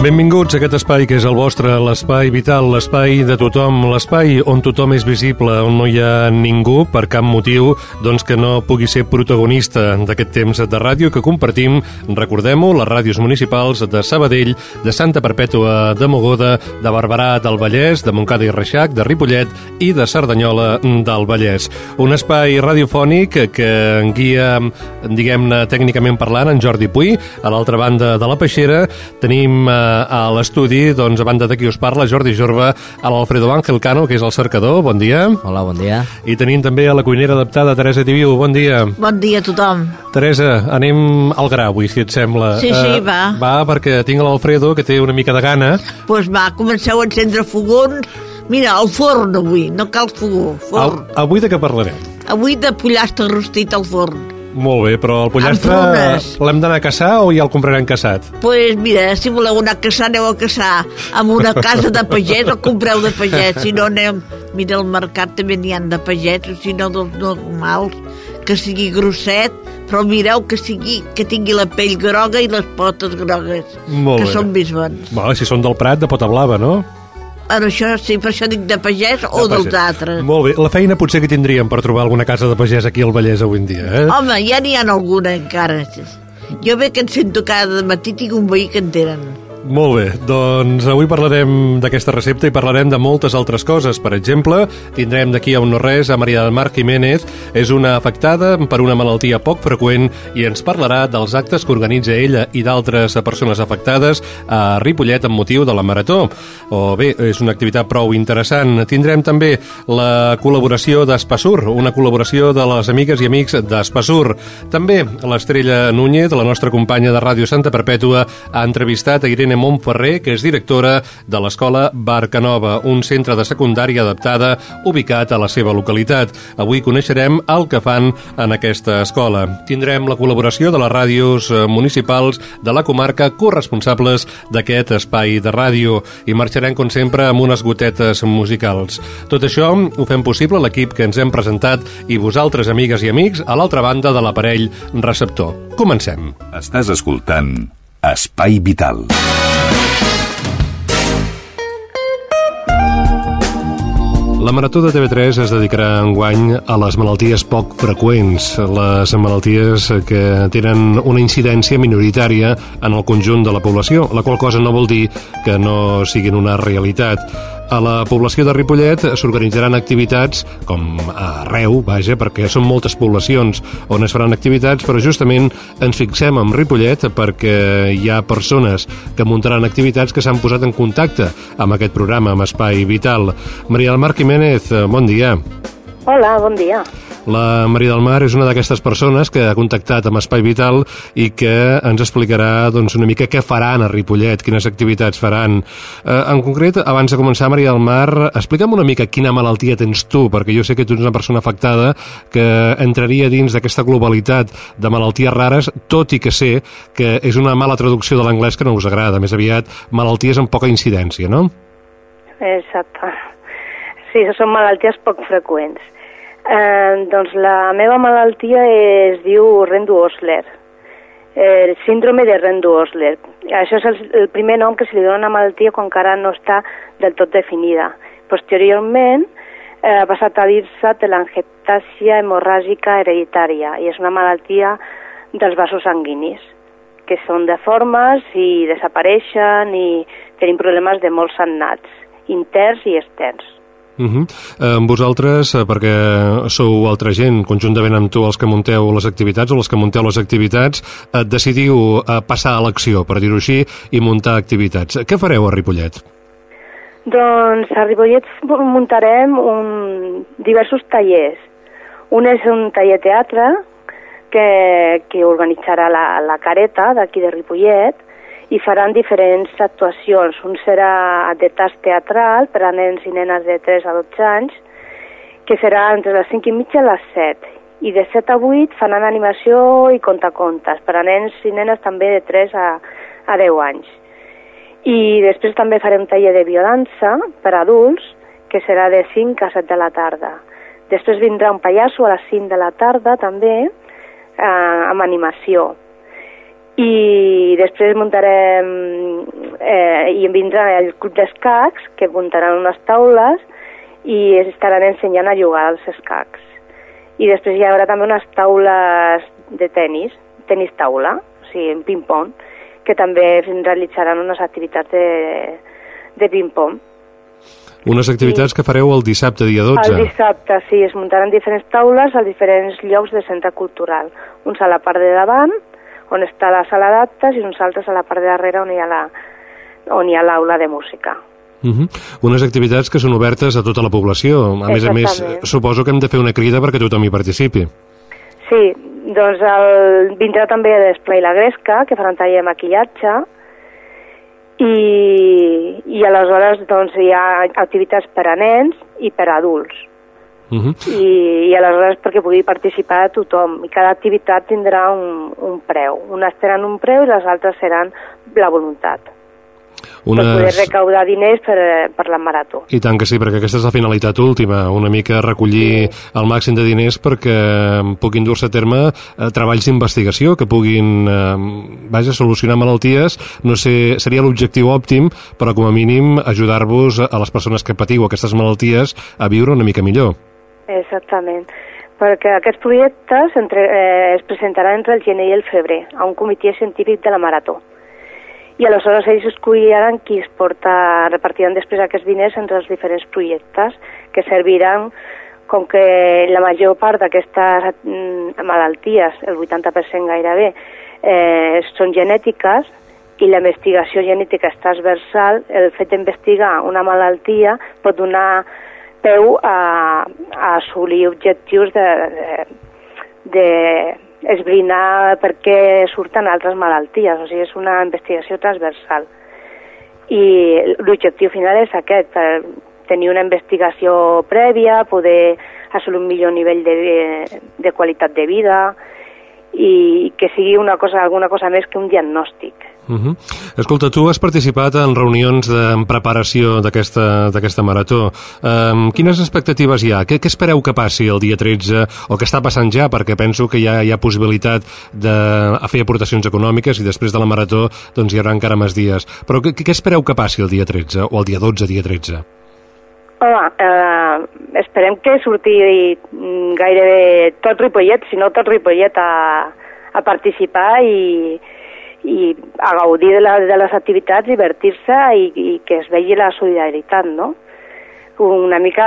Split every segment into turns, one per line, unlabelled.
Benvinguts a aquest espai que és el vostre, l'espai vital, l'espai de tothom, l'espai on tothom és visible, on no hi ha ningú per cap motiu doncs que no pugui ser protagonista d'aquest temps de ràdio que compartim, recordem-ho, les ràdios municipals de Sabadell, de Santa Perpètua de Mogoda, de Barberà del Vallès, de Montcada i Reixac, de Ripollet i de Cerdanyola del Vallès. Un espai radiofònic que guia, diguem-ne, tècnicament parlant, en Jordi Puy. A l'altra banda de la peixera tenim eh, a l'estudi, doncs, a banda de qui us parla, Jordi Jorba, a l'Alfredo Ángel Cano, que és el cercador, bon dia.
Hola, bon dia.
I tenim també a la cuinera adaptada, Teresa Tibiu, bon dia.
Bon dia a tothom.
Teresa, anem al gra avui, si et sembla.
Sí, sí,
uh,
va.
Va, perquè tinc l'Alfredo, que té una mica de gana.
Doncs pues va, comenceu a encendre fogons. Mira, el forn avui, no cal fogó, forn.
Av avui de què parlarem?
Avui de pollastre rostit al forn.
Molt bé, però el pollastre l'hem d'anar a caçar o ja el comprarem caçat?
Doncs pues mira, si voleu anar a caçar, aneu a caçar amb una casa de pagès o compreu de pagès. Si no, anem... Mira, al mercat també n'hi han de pagès, o si no, dels normals, que sigui grosset, però mireu que sigui que tingui la pell groga i les potes grogues,
Molt
que
bé.
són més bons.
Vale, si són del Prat, de pota blava, no?
Per això, sí, per això dic de pagès o
De
dels
pagès.
altres.
Molt bé, la feina potser que tindríem per trobar alguna casa de pagès aquí al Vallès avui en dia, eh?
Home, ja n'hi ha alguna encara. Jo bé que en sento cada matí, tinc un veí que en tenen.
Molt bé, doncs avui parlarem d'aquesta recepta i parlarem de moltes altres coses. Per exemple, tindrem d'aquí a un no res a Maria del Mar Jiménez, és una afectada per una malaltia poc freqüent i ens parlarà dels actes que organitza ella i d'altres persones afectades a Ripollet amb motiu de la Marató. O bé, és una activitat prou interessant. Tindrem també la col·laboració d'Espassur, una col·laboració de les amigues i amics d'Espassur. També l'Estrella Núñez, la nostra companya de Ràdio Santa Perpètua, ha entrevistat a Irene Montferrer, que és directora de l'Escola Barcanova, un centre de secundària adaptada ubicat a la seva localitat. Avui coneixerem el que fan en aquesta escola. Tindrem la col·laboració de les ràdios eh, municipals de la comarca corresponsables d'aquest espai de ràdio i marxarem, com sempre, amb unes gotetes musicals. Tot això ho fem possible l'equip que ens hem presentat i vosaltres, amigues i amics, a l'altra banda de l'aparell receptor. Comencem.
Estàs escoltant Espai Vital.
La Marató de TV3 es dedicarà enguany a les malalties poc freqüents, les malalties que tenen una incidència minoritària en el conjunt de la població, la qual cosa no vol dir que no siguin una realitat. A la població de Ripollet s'organitzaran activitats, com arreu, vaja, perquè són moltes poblacions on es faran activitats, però justament ens fixem en Ripollet perquè hi ha persones que muntaran activitats que s'han posat en contacte amb aquest programa, amb Espai Vital. Maria del Mar Jiménez, eh, bon dia.
Hola, bon dia.
La Maria del Mar és una d'aquestes persones que ha contactat amb Espai Vital i que ens explicarà doncs, una mica què faran a Ripollet, quines activitats faran. Eh, en concret, abans de començar, Maria del Mar, explica'm una mica quina malaltia tens tu, perquè jo sé que tu ets una persona afectada que entraria dins d'aquesta globalitat de malalties rares, tot i que sé que és una mala traducció de l'anglès que no us agrada, més aviat malalties amb poca incidència, no?
Exacte. Sí, són malalties poc freqüents. Eh, doncs la meva malaltia es diu Rendu-Osler, eh, síndrome de Rendu-Osler. Això és el, el primer nom que se li dona a una malaltia quan encara no està del tot definida. Posteriorment eh, ha passat a dir-se telangiectàsia hemorràgica hereditària i és una malaltia dels vasos sanguinis que són deformes i desapareixen i tenim problemes de molts sagnats, interns i externs.
Uh -huh. Amb vosaltres, eh, perquè sou altra gent, conjuntament amb tu els que munteu les activitats o els que munteu les activitats, eh, decidiu eh, passar a l'acció, per dir-ho així, i muntar activitats. Què fareu a Ripollet?
Doncs a Ripollet muntarem un, diversos tallers. Un és un taller teatre que, que organitzarà la, la Careta d'aquí de Ripollet, i faran diferents actuacions. Un serà de tas teatral per a nens i nenes de 3 a 12 anys, que serà entre les 5 i mitja i les 7. I de 7 a 8 faran animació i contacontes per a nens i nenes també de 3 a, a 10 anys. I després també farem taller de biodança per a adults, que serà de 5 a 7 de la tarda. Després vindrà un pallasso a les 5 de la tarda també, eh, amb animació i després muntarem eh, i vindrà el club d'escacs que muntaran unes taules i estaran ensenyant a jugar als escacs i després hi haurà també unes taules de tennis, tennis taula, o sigui, en ping-pong, que també realitzaran unes activitats de, de ping-pong.
Unes activitats I, que fareu el dissabte, dia 12.
El dissabte, sí, es muntaran diferents taules a diferents llocs de centre cultural. Uns a la part de davant, on està la sala d'actes i uns altres a la part de darrere on hi ha la, on hi ha l'aula de música.
Uh -huh. Unes activitats que són obertes a tota la població. A més a més, suposo que hem de fer una crida perquè tothom hi participi.
Sí, doncs el, vindrà també l'Esplai La Gresca, que faran taller de maquillatge, i, i aleshores doncs, hi ha activitats per a nens i per a adults. Uh -huh. I, i aleshores perquè pugui participar tothom i cada activitat tindrà un, un preu unes tenen un preu i les altres seran la voluntat unes... per poder recaudar diners per, per la marató.
I tant que sí, perquè aquesta és la finalitat última, una mica recollir sí. el màxim de diners perquè puguin dur-se a terme eh, treballs d'investigació que puguin eh, vaja, solucionar malalties, no sé, seria l'objectiu òptim, però com a mínim ajudar-vos a les persones que patiu aquestes malalties a viure una mica millor.
Exactament, perquè aquests projectes entre, eh, es presentaran entre el gener i el febrer a un comitè científic de la Marató. I aleshores ells escolliran qui es porta, repartiran després aquests diners entre els diferents projectes que serviran com que la major part d'aquestes mm, malalties, el 80% gairebé, eh, són genètiques i la investigació genètica és transversal, el fet d'investigar una malaltia pot donar peu a, a assolir objectius de, de, de esbrinar per què surten altres malalties, o sigui, és una investigació transversal. I l'objectiu final és aquest, tenir una investigació prèvia, poder assolir un millor nivell de, de qualitat de vida i que sigui una cosa, alguna cosa més que un diagnòstic.
Uh -huh. Escolta, tu has participat en reunions de preparació d'aquesta marató. Um, quines expectatives hi ha? Què, què espereu que passi el dia 13 o què està passant ja? Perquè penso que ja hi ha possibilitat de fer aportacions econòmiques i després de la marató doncs, hi haurà encara més dies. Però què, què espereu que passi el dia 13 o el dia 12, dia 13?
Home, eh, esperem que surti gairebé tot Ripollet, si no tot Ripollet, a, a participar i, i a gaudir de, la, de les activitats, divertir-se i, i que es vegi la solidaritat, no? Una mica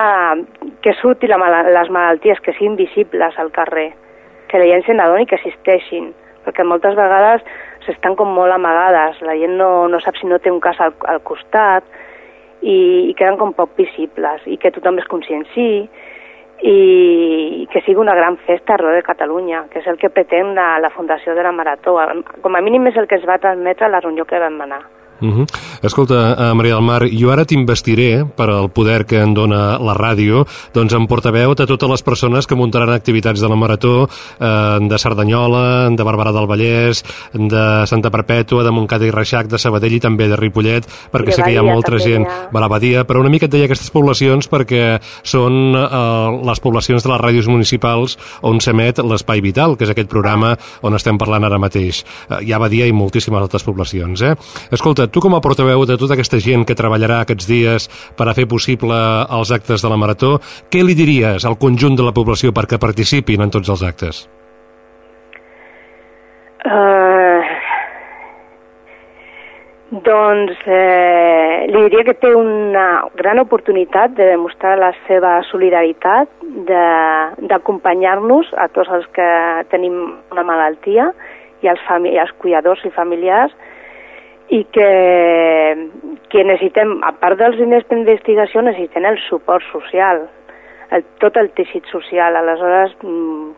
que surti la, les malalties, que siguin visibles al carrer, que la gent se n'adoni que existeixin, perquè moltes vegades s'estan com molt amagades, la gent no, no sap si no té un cas al, al costat i, i queden com poc visibles i que tothom es conscienciï i que sigui una gran festa arreu de Catalunya, que és el que pretén la, la Fundació de la Marató. Com a mínim és el que es va transmetre a la reunió que vam anar.
Uh -huh. Escolta, uh, Maria del Mar, jo ara t'investiré per al poder que em dona la ràdio, doncs en portaveu de totes les persones que muntaran activitats de la Marató, eh, de Cerdanyola, de Barberà del Vallès, de Santa Perpètua, de Montcada i Reixac, de Sabadell i també de Ripollet, perquè sé que hi ha molta gent a la Badia, però una mica et deia aquestes poblacions perquè són eh, les poblacions de les ràdios municipals on s'emet l'Espai Vital, que és aquest programa on estem parlant ara mateix. Eh, hi ha Badia i moltíssimes altres poblacions. Eh? Escolta, tu com a portaveu de tota aquesta gent que treballarà aquests dies per a fer possible els actes de la Marató, què li diries al conjunt de la població perquè participin en tots els actes?
Uh, Doncs eh, li diria que té una gran oportunitat de demostrar la seva solidaritat, d'acompanyar-nos a tots els que tenim una malaltia i als, fami als cuidadors i familiars i que, que necessitem, a part dels diners d'investigació, necessitem el suport social, el, tot el teixit social. Aleshores, mm,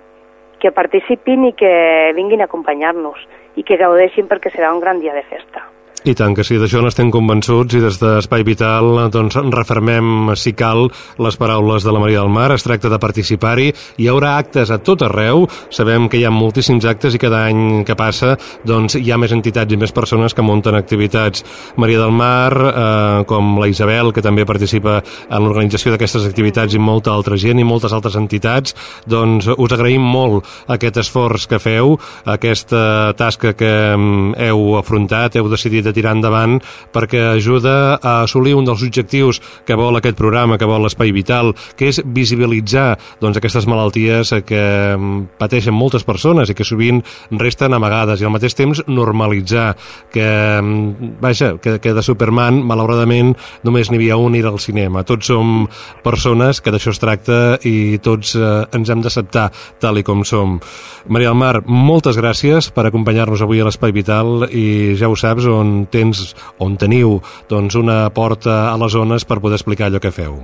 que participin i que vinguin a acompanyar-nos i que gaudeixin perquè serà un gran dia de festa.
I tant que sí, d'això n'estem convençuts i des d'Espai Vital doncs, refermem, si cal, les paraules de la Maria del Mar. Es tracta de participar-hi. Hi haurà actes a tot arreu. Sabem que hi ha moltíssims actes i cada any que passa doncs, hi ha més entitats i més persones que munten activitats. Maria del Mar, eh, com la Isabel, que també participa en l'organització d'aquestes activitats i molta altra gent i moltes altres entitats, doncs us agraïm molt aquest esforç que feu, aquesta tasca que mm, heu afrontat, heu decidit de tirar endavant perquè ajuda a assolir un dels objectius que vol aquest programa, que vol l'Espai Vital, que és visibilitzar doncs, aquestes malalties que mm, pateixen moltes persones i que sovint resten amagades i al mateix temps normalitzar que, mm, vaja, que, que de Superman, malauradament, només n'hi havia un i era al cinema. Tots som persones que d'això es tracta i tots eh, ens hem d'acceptar tal i com som. Maria del Mar, moltes gràcies per acompanyar-nos avui a l'Espai Vital i ja ho saps, on tens, on teniu doncs, una porta a les zones per poder explicar allò que feu.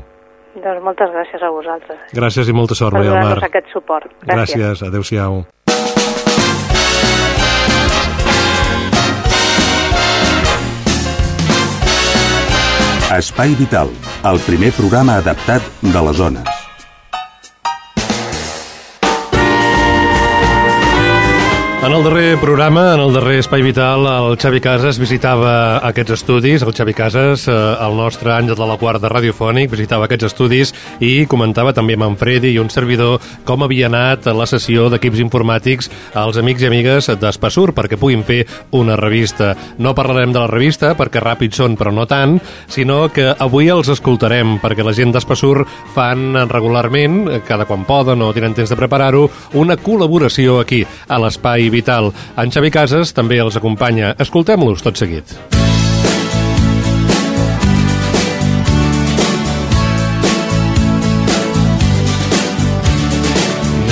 Doncs moltes gràcies a vosaltres
Gràcies i molta sort,
per
Maria Mar.
aquest suport. Gràcies.
Gràcies, adeu-siau.
Espai Vital, el primer programa adaptat de les zones.
En el darrer programa, en el darrer Espai Vital, el Xavi Casas visitava aquests estudis. El Xavi Casas, eh, el nostre àngel de la quarta radiofònic, visitava aquests estudis i comentava també amb en Freddy i un servidor com havia anat la sessió d'equips informàtics als amics i amigues d'Espassur perquè puguin fer una revista. No parlarem de la revista perquè ràpids són però no tant, sinó que avui els escoltarem perquè la gent d'Espassur fan regularment, eh, cada quan poden o tenen temps de preparar-ho, una col·laboració aquí a l'Espai Vital. En Xavi Casas també els acompanya. Escoltem-los tot seguit.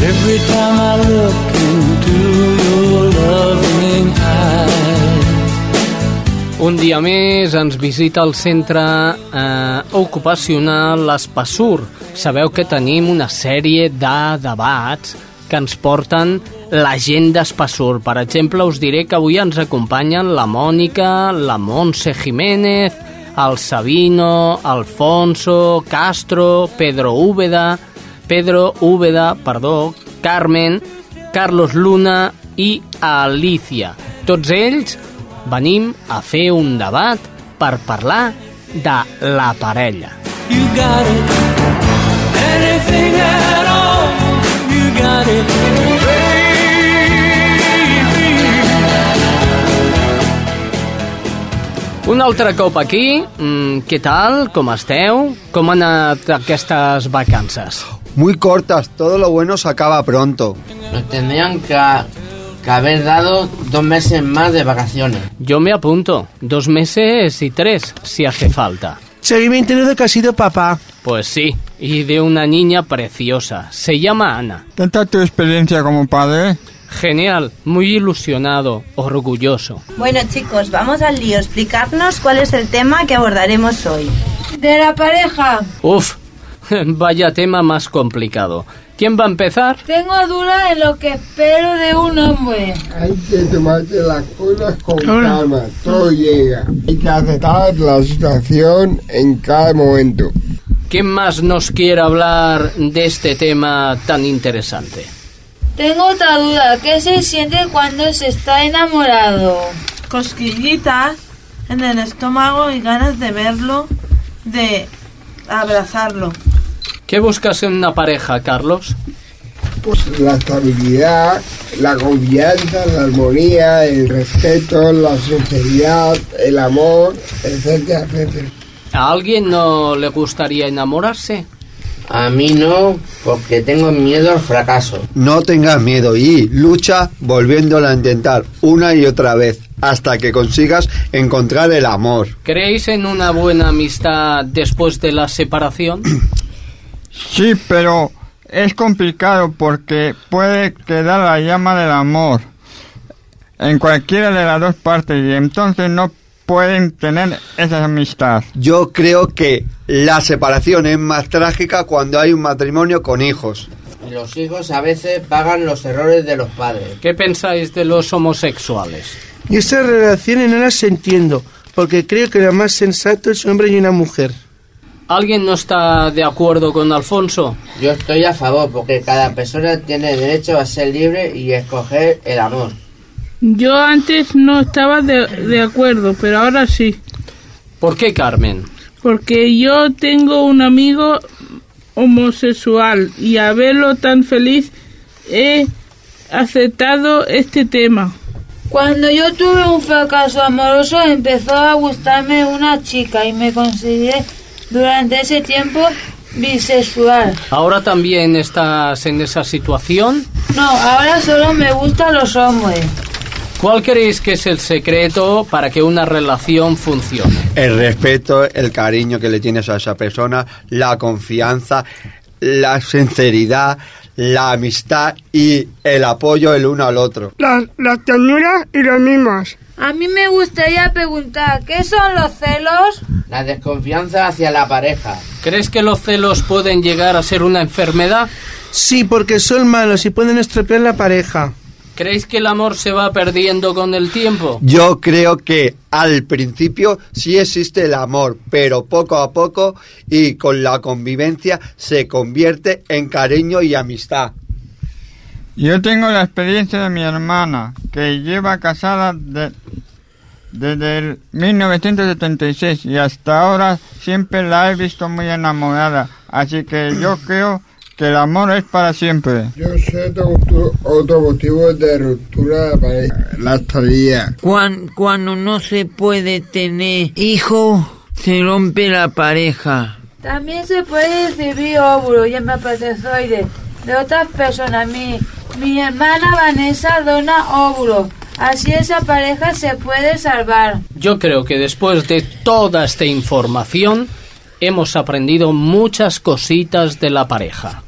Every time I look into your loving eyes.
Un dia més ens visita el centre eh, ocupacional Espassur. Sabeu que tenim una sèrie de debats que ens porten la gent d'Espassur. Per exemple, us diré que avui ens acompanyen la Mònica, la Montse Jiménez, el Sabino, Alfonso, Castro, Pedro Úbeda, Pedro Úbeda, perdó, Carmen, Carlos Luna i Alicia. Tots ells venim a fer un debat per parlar de la parella.
You got it. Anything at all. You got it.
Un altre cop aquí. Mm, què tal? Com esteu? Com han anat aquestes vacances?
Muy cortas, todo lo bueno se acaba pronto.
Nos tendrían que, que haber dado dos meses más de vacaciones.
Yo me apunto. Dos meses y tres, si hace falta.
Soy me entero de que ha sido papá.
Pues sí, y de una niña preciosa. Se llama Ana.
¿Tanta tu experiencia como padre?
Genial, muy ilusionado, orgulloso.
Bueno chicos, vamos al lío. Explicarnos cuál es el tema que abordaremos hoy.
De la pareja.
Uf, vaya tema más complicado. ¿Quién va a empezar?
Tengo duda en lo que espero de un hombre.
Hay que tomarse las cosas con calma, todo llega. Hay que aceptar la situación en cada momento.
¿Quién más nos quiere hablar de este tema tan interesante?
Tengo otra duda. ¿Qué se siente cuando se está enamorado?
Cosquillitas en el estómago y ganas de verlo, de abrazarlo.
¿Qué buscas en una pareja, Carlos?
Pues la estabilidad, la confianza, la armonía, el respeto, la sinceridad, el amor, etcétera, etcétera.
¿A alguien no le gustaría enamorarse?
A mí no, porque tengo miedo al fracaso.
No tengas miedo y lucha volviéndolo a intentar una y otra vez hasta que consigas encontrar el amor.
¿Creéis en una buena amistad después de la separación?
Sí, pero es complicado porque puede quedar la llama del amor en cualquiera de las dos partes y entonces no pueden tener esa amistad.
Yo creo que la separación es más trágica cuando hay un matrimonio con hijos.
Y los hijos a veces pagan los errores de los padres.
¿Qué pensáis de los homosexuales?
Y estas relaciones no las entiendo, porque creo que lo más sensato es un hombre y una mujer.
¿Alguien no está de acuerdo con Alfonso?
Yo estoy a favor porque cada persona tiene derecho a ser libre y escoger el amor.
Yo antes no estaba de, de acuerdo, pero ahora sí.
¿Por qué, Carmen?
Porque yo tengo un amigo homosexual y a verlo tan feliz he aceptado este tema.
Cuando yo tuve un fracaso amoroso empezó a gustarme una chica y me consideré durante ese tiempo bisexual.
¿Ahora también estás en esa situación?
No, ahora solo me gustan los hombres.
¿Cuál creéis que es el secreto para que una relación funcione?
El respeto, el cariño que le tienes a esa persona, la confianza, la sinceridad, la amistad y el apoyo el uno al otro.
Las, las ternuras y los mimos.
A mí me gustaría preguntar, ¿qué son los celos?
La desconfianza hacia la pareja.
¿Crees que los celos pueden llegar a ser una enfermedad?
Sí, porque son malos y pueden estropear la pareja.
¿Creéis que el amor se va perdiendo con el tiempo?
Yo creo que al principio sí existe el amor, pero poco a poco y con la convivencia se convierte en cariño y amistad.
Yo tengo la experiencia de mi hermana, que lleva casada de- desde el 1976 y hasta ahora siempre la he visto muy enamorada. Así que yo creo que el amor es para siempre.
Yo sé otro, motivo de ruptura de pareja. La estadía.
Cuan- cuando no se puede tener hijo, se rompe la pareja.
También se puede recibir óvulos y espermatozoides de otras personas. Mi, mi hermana Vanessa dona óvulos. Así esa pareja se puede salvar.
Yo creo que después de toda esta información hemos aprendido muchas cositas de la pareja.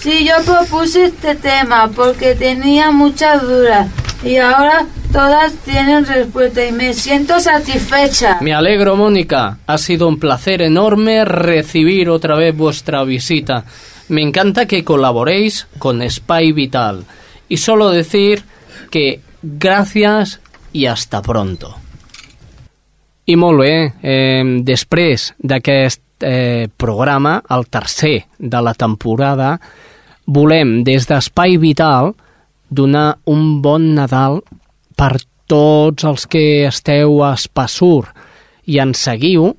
Sí, yo propuse este tema porque tenía muchas dudas y ahora todas tienen respuesta y me siento satisfecha.
Me alegro, Mónica. Ha sido un placer enorme recibir otra vez vuestra visita. Me encanta que colaboréis con Spy Vital. Y solo decir que gracias y hasta pronto. I molt bé, eh, després d'aquest eh, programa, el tercer de la temporada, volem des d'Espai Vital donar un bon Nadal per tots els que esteu a Espassur i ens seguiu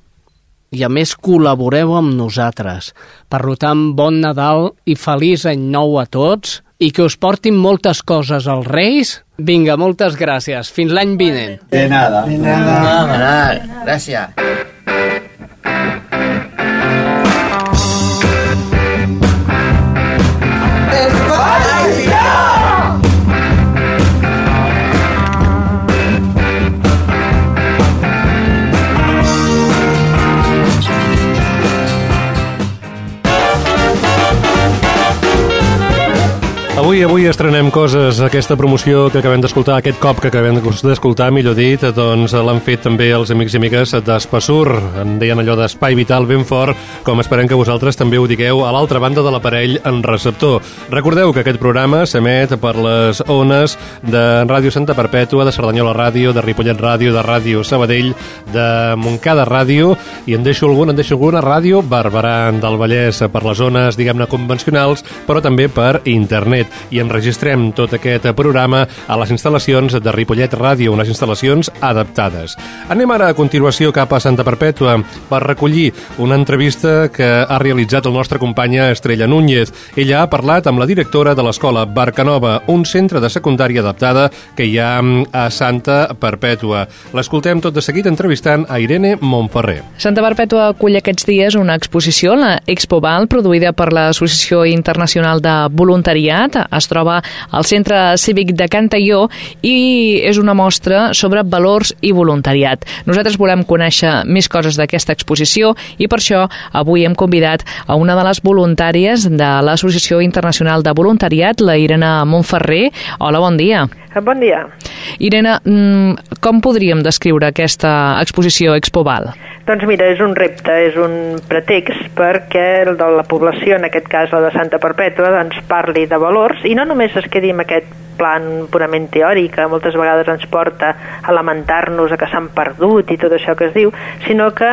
i a més col·laboreu amb nosaltres. Per tant, bon Nadal i feliç any nou a tots i que us portin moltes coses als Reis. Vinga, moltes gràcies. Fins l'any vinent.
De nada.
De nada. Gracias.
Avui, avui estrenem coses. Aquesta promoció que acabem d'escoltar, aquest cop que acabem d'escoltar, millor dit, doncs l'han fet també els amics i amigues d'Espassur. En deien allò d'espai vital ben fort, com esperem que vosaltres també ho digueu a l'altra banda de l'aparell en receptor. Recordeu que aquest programa s'emet per les ones de Ràdio Santa Perpètua, de Cerdanyola Ràdio, de Ripollet Ràdio, de Ràdio Sabadell, de Montcada Ràdio, i en deixo alguna, en deixo alguna, Ràdio Barberà del Vallès, per les zones, diguem-ne, convencionals, però també per internet i enregistrem tot aquest programa a les instal·lacions de Ripollet Ràdio, unes instal·lacions adaptades. Anem ara a continuació cap a Santa Perpètua per recollir una entrevista que ha realitzat el nostre companya Estrella Núñez. Ella ha parlat amb la directora de l'escola Barcanova, un centre de secundària adaptada que hi ha a Santa Perpètua. L'escoltem tot de seguit entrevistant a Irene Montferrer.
Santa Perpètua acull aquests dies una exposició, la Expo Val, produïda per l'Associació Internacional de Voluntariat, es troba al Centre Cívic de Cantalló i és una mostra sobre valors i voluntariat. Nosaltres volem conèixer més coses d'aquesta exposició i per això avui hem convidat a una de les voluntàries de l'Associació Internacional de Voluntariat, la Irene Montferrer. Hola, bon dia.
Bon dia.
Irene, mm, com podríem descriure aquesta exposició Expoval?
Doncs mira, és un repte, és un pretext perquè el de la població, en aquest cas la de Santa Perpètua, doncs parli de valors i no només es quedi amb aquest plan purament teòric que moltes vegades ens porta a lamentar-nos a que s'han perdut i tot això que es diu, sinó que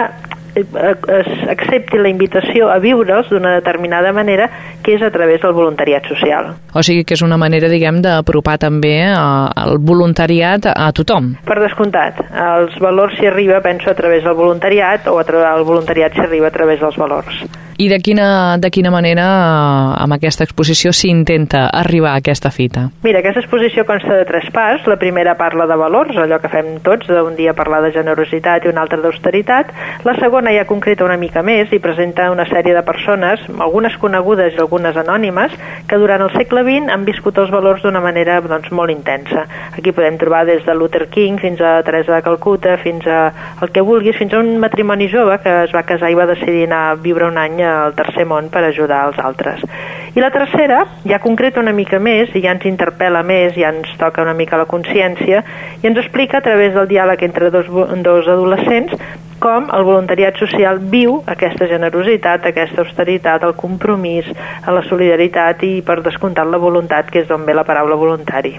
es accepti la invitació a viure'ls d'una determinada manera que és a través del voluntariat social.
O sigui que és una manera, diguem, d'apropar també eh, el voluntariat a tothom.
Per descomptat, els valors s'hi arriba, penso, a través del voluntariat o a través del voluntariat s'hi arriba a través dels valors.
I de quina, de quina manera eh, amb aquesta exposició s'intenta arribar a aquesta fita?
Mira, aquesta exposició consta de tres parts. La primera parla de valors, allò que fem tots, d'un dia parlar de generositat i un altre d'austeritat. La segona ja concreta una mica més i presenta una sèrie de persones, algunes conegudes i algunes anònimes, que durant el segle XX han viscut els valors d'una manera doncs, molt intensa. Aquí podem trobar des de Luther King fins a Teresa de Calcuta, fins a el que vulguis, fins a un matrimoni jove que es va casar i va decidir anar a viure un any al tercer món per ajudar els altres. I la tercera ja concreta una mica més i ja ens interpel·la més, ja ens toca una mica la consciència i ens explica a través del diàleg entre dos, dos adolescents com el voluntariat social viu aquesta generositat, aquesta austeritat, el compromís, la solidaritat i, per descomptat, la voluntat, que és d'on ve la paraula voluntari.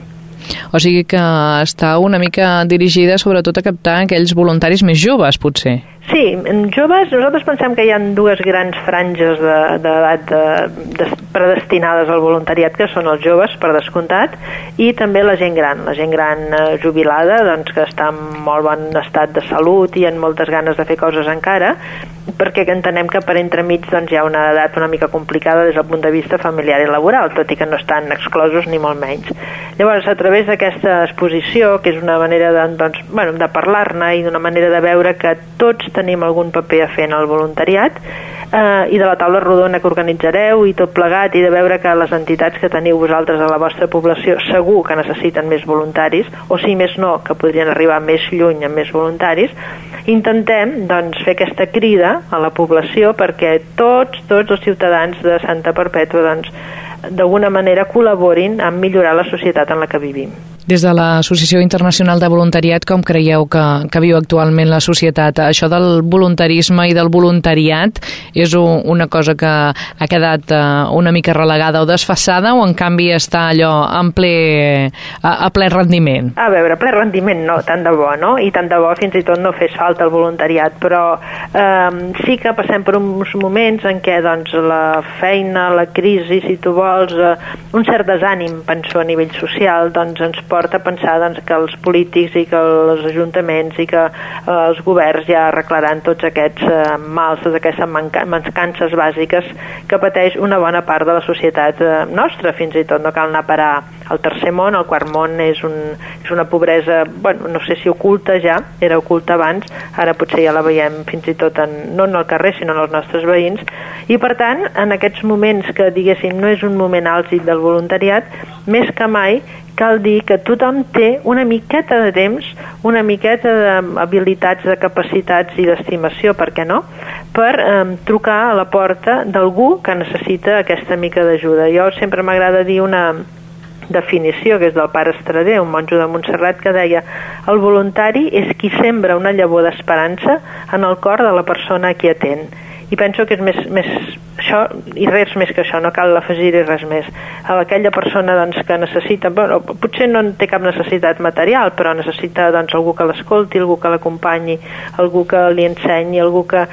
O sigui que està una mica dirigida sobretot a captar aquells voluntaris més joves, potser.
Sí, en joves, nosaltres pensem que hi ha dues grans franges d'edat de, de, de, predestinades al voluntariat, que són els joves, per descomptat, i també la gent gran, la gent gran eh, jubilada, doncs, que està en molt bon estat de salut i en moltes ganes de fer coses encara, perquè entenem que per entremig doncs, hi ha una edat una mica complicada des del punt de vista familiar i laboral, tot i que no estan exclosos ni molt menys. Llavors, a través d'aquesta exposició, que és una manera de, doncs, bueno, de parlar-ne i d'una manera de veure que tots tenim algun paper a fer en el voluntariat, eh, i de la taula rodona que organitzareu i tot plegat, i de veure que les entitats que teniu vosaltres a la vostra població segur que necessiten més voluntaris, o si més no, que podrien arribar més lluny amb més voluntaris, intentem doncs, fer aquesta crida a la població perquè tots, tots els ciutadans de Santa Perpètua doncs, d'alguna manera col·laborin en millorar la societat en la que vivim.
Des de l'Associació Internacional de Voluntariat, com creieu que, que viu actualment la societat? Això del voluntarisme i del voluntariat és un, una cosa que ha quedat uh, una mica relegada o desfassada o en canvi està allò en ple, a, a ple rendiment?
A veure, ple rendiment no, tant de bo, no? I tant de bo fins i tot no fes falta el voluntariat, però eh, sí que passem per uns moments en què doncs, la feina, la crisi, si tu vols, eh, un cert desànim, penso, a nivell social, doncs ens porta a pensar doncs, que els polítics i que els ajuntaments i que eh, els governs ja arreglaran tots aquests eh, mals, totes aquestes manca mancances bàsiques que pateix una bona part de la societat eh, nostra, fins i tot. No cal anar a parar al tercer món, el quart món és, un, és una pobresa, bueno, no sé si oculta ja, era oculta abans, ara potser ja la veiem fins i tot en, no en el carrer, sinó en els nostres veïns, i per tant, en aquests moments que diguéssim no és un moment àlgid del voluntariat, més que mai cal dir que tothom té una miqueta de temps, una miqueta d'habilitats, de capacitats i d'estimació, per què no?, per eh, trucar a la porta d'algú que necessita aquesta mica d'ajuda. Jo sempre m'agrada dir una, definició, que és del pare Estrader, un monjo de Montserrat, que deia el voluntari és qui sembra una llavor d'esperança en el cor de la persona a qui atén. I penso que és més, més això, i res més que això, no cal afegir-hi res més. A aquella persona doncs, que necessita, bueno, potser no té cap necessitat material, però necessita doncs, algú que l'escolti, algú que l'acompanyi, algú que li ensenyi, algú que,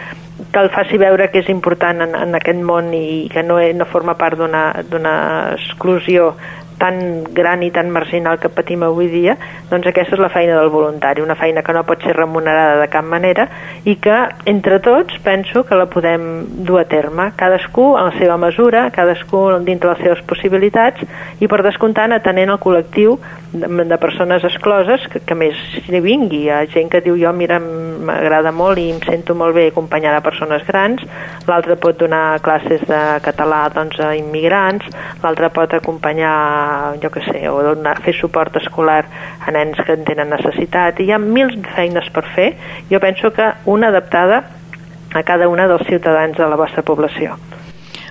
que el faci veure que és important en, en aquest món i que no, no forma part d'una exclusió tan gran i tan marginal que patim avui dia, doncs aquesta és la feina del voluntari, una feina que no pot ser remunerada de cap manera i que entre tots penso que la podem dur a terme, cadascú a la seva mesura, cadascú dintre les seves possibilitats i per descomptant atenent el col·lectiu de, persones excloses que, que més hi vingui. Hi ha gent que diu jo, mira, m'agrada molt i em sento molt bé acompanyar a persones grans, l'altre pot donar classes de català doncs, a immigrants, l'altre pot acompanyar, jo que sé, o donar, fer suport escolar a nens que en tenen necessitat. I hi ha mil feines per fer. Jo penso que una adaptada a cada una dels ciutadans de la vostra població.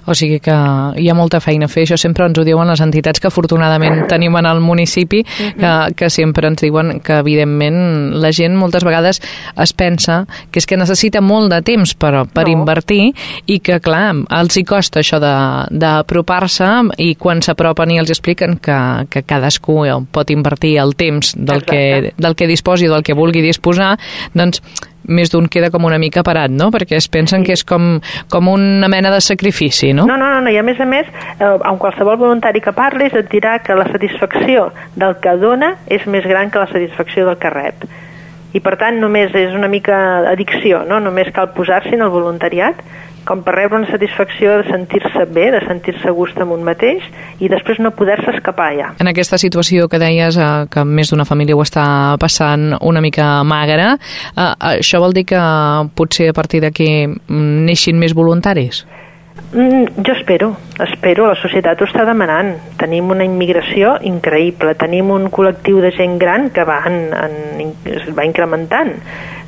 O sigui que hi ha molta feina a fer, això sempre ens ho diuen les entitats que afortunadament tenim en el municipi, que, que sempre ens diuen que evidentment la gent moltes vegades es pensa que és que necessita molt de temps per, per no. invertir i que clar, els hi costa això d'apropar-se i quan s'apropen i els expliquen que, que cadascú pot invertir el temps del que, del que disposi, del que vulgui disposar, doncs més d'un queda com una mica parat, no? Perquè es pensen que és com, com una mena de sacrifici, no?
No, no, no, no, i a més a més, eh, amb qualsevol voluntari que parlis et dirà que la satisfacció del que dona és més gran que la satisfacció del que rep. I per tant només és una mica addicció, no? Només cal posar-s'hi en el voluntariat com per rebre una satisfacció de sentir-se bé, de sentir-se a gust amb un mateix i després no poder-se escapar ja.
En aquesta situació que deies eh, que més d'una família ho està passant una mica magra, eh, això vol dir que potser a partir d'aquí mm, neixin més voluntaris?
Mm, jo espero, espero, la societat ho està demanant. Tenim una immigració increïble, tenim un col·lectiu de gent gran que va, en, en, es va incrementant.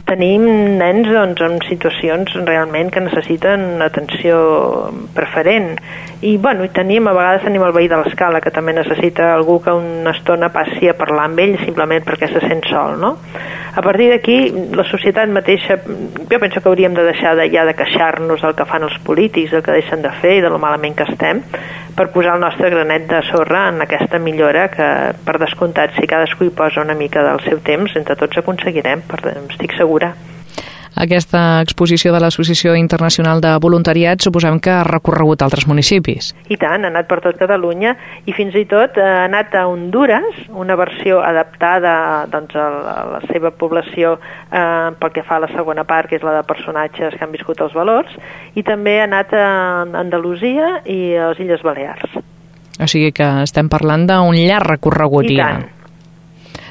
Tenim nens doncs, en situacions realment que necessiten atenció preferent. I, bueno, i tenim, a vegades tenim el veí de l'escala, que també necessita algú que una estona passi a parlar amb ell simplement perquè se sent sol, no? A partir d'aquí, la societat mateixa, jo penso que hauríem de deixar de, ja de queixar-nos del que fan els polítics, del que deixen de fer i de lo malament que estem, per posar el nostre granet de sorra en aquesta millora que, per descomptat, si cadascú hi posa una mica del seu temps, entre tots aconseguirem, per, estic segura.
Aquesta exposició de l'Associació Internacional de Voluntariat suposem que ha recorregut altres municipis.
I tant, ha anat per tot Catalunya i fins i tot eh, ha anat a Honduras, una versió adaptada doncs, a, la, seva població eh, pel que fa a la segona part, que és la de personatges que han viscut els valors, i també ha anat a Andalusia i a les Illes Balears.
O sigui que estem parlant d'un llarg recorregut.
I tant.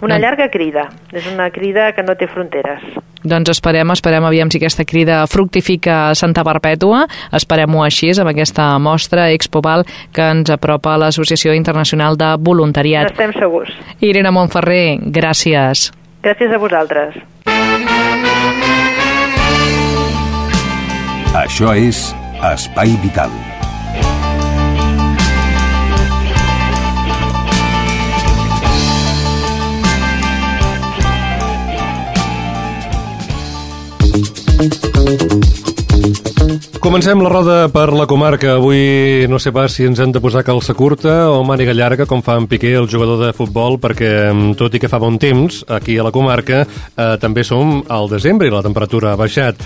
Una llarga crida, és una crida que no té fronteres.
Doncs esperem, esperem aviam si aquesta crida fructifica a Santa Perpètua, esperem-ho així amb aquesta mostra Expoval que ens apropa a l'Associació Internacional de Voluntariat.
Estem segurs.
Irene Montferrer, gràcies.
Gràcies a vosaltres.
Això és Espai Vital. Thank you.
Comencem la roda per la comarca. Avui no sé pas si ens hem de posar calça curta o màniga llarga, com fa en Piqué, el jugador de futbol, perquè mm, tot i que fa bon temps, aquí a la comarca eh, també som al desembre i la temperatura ha baixat.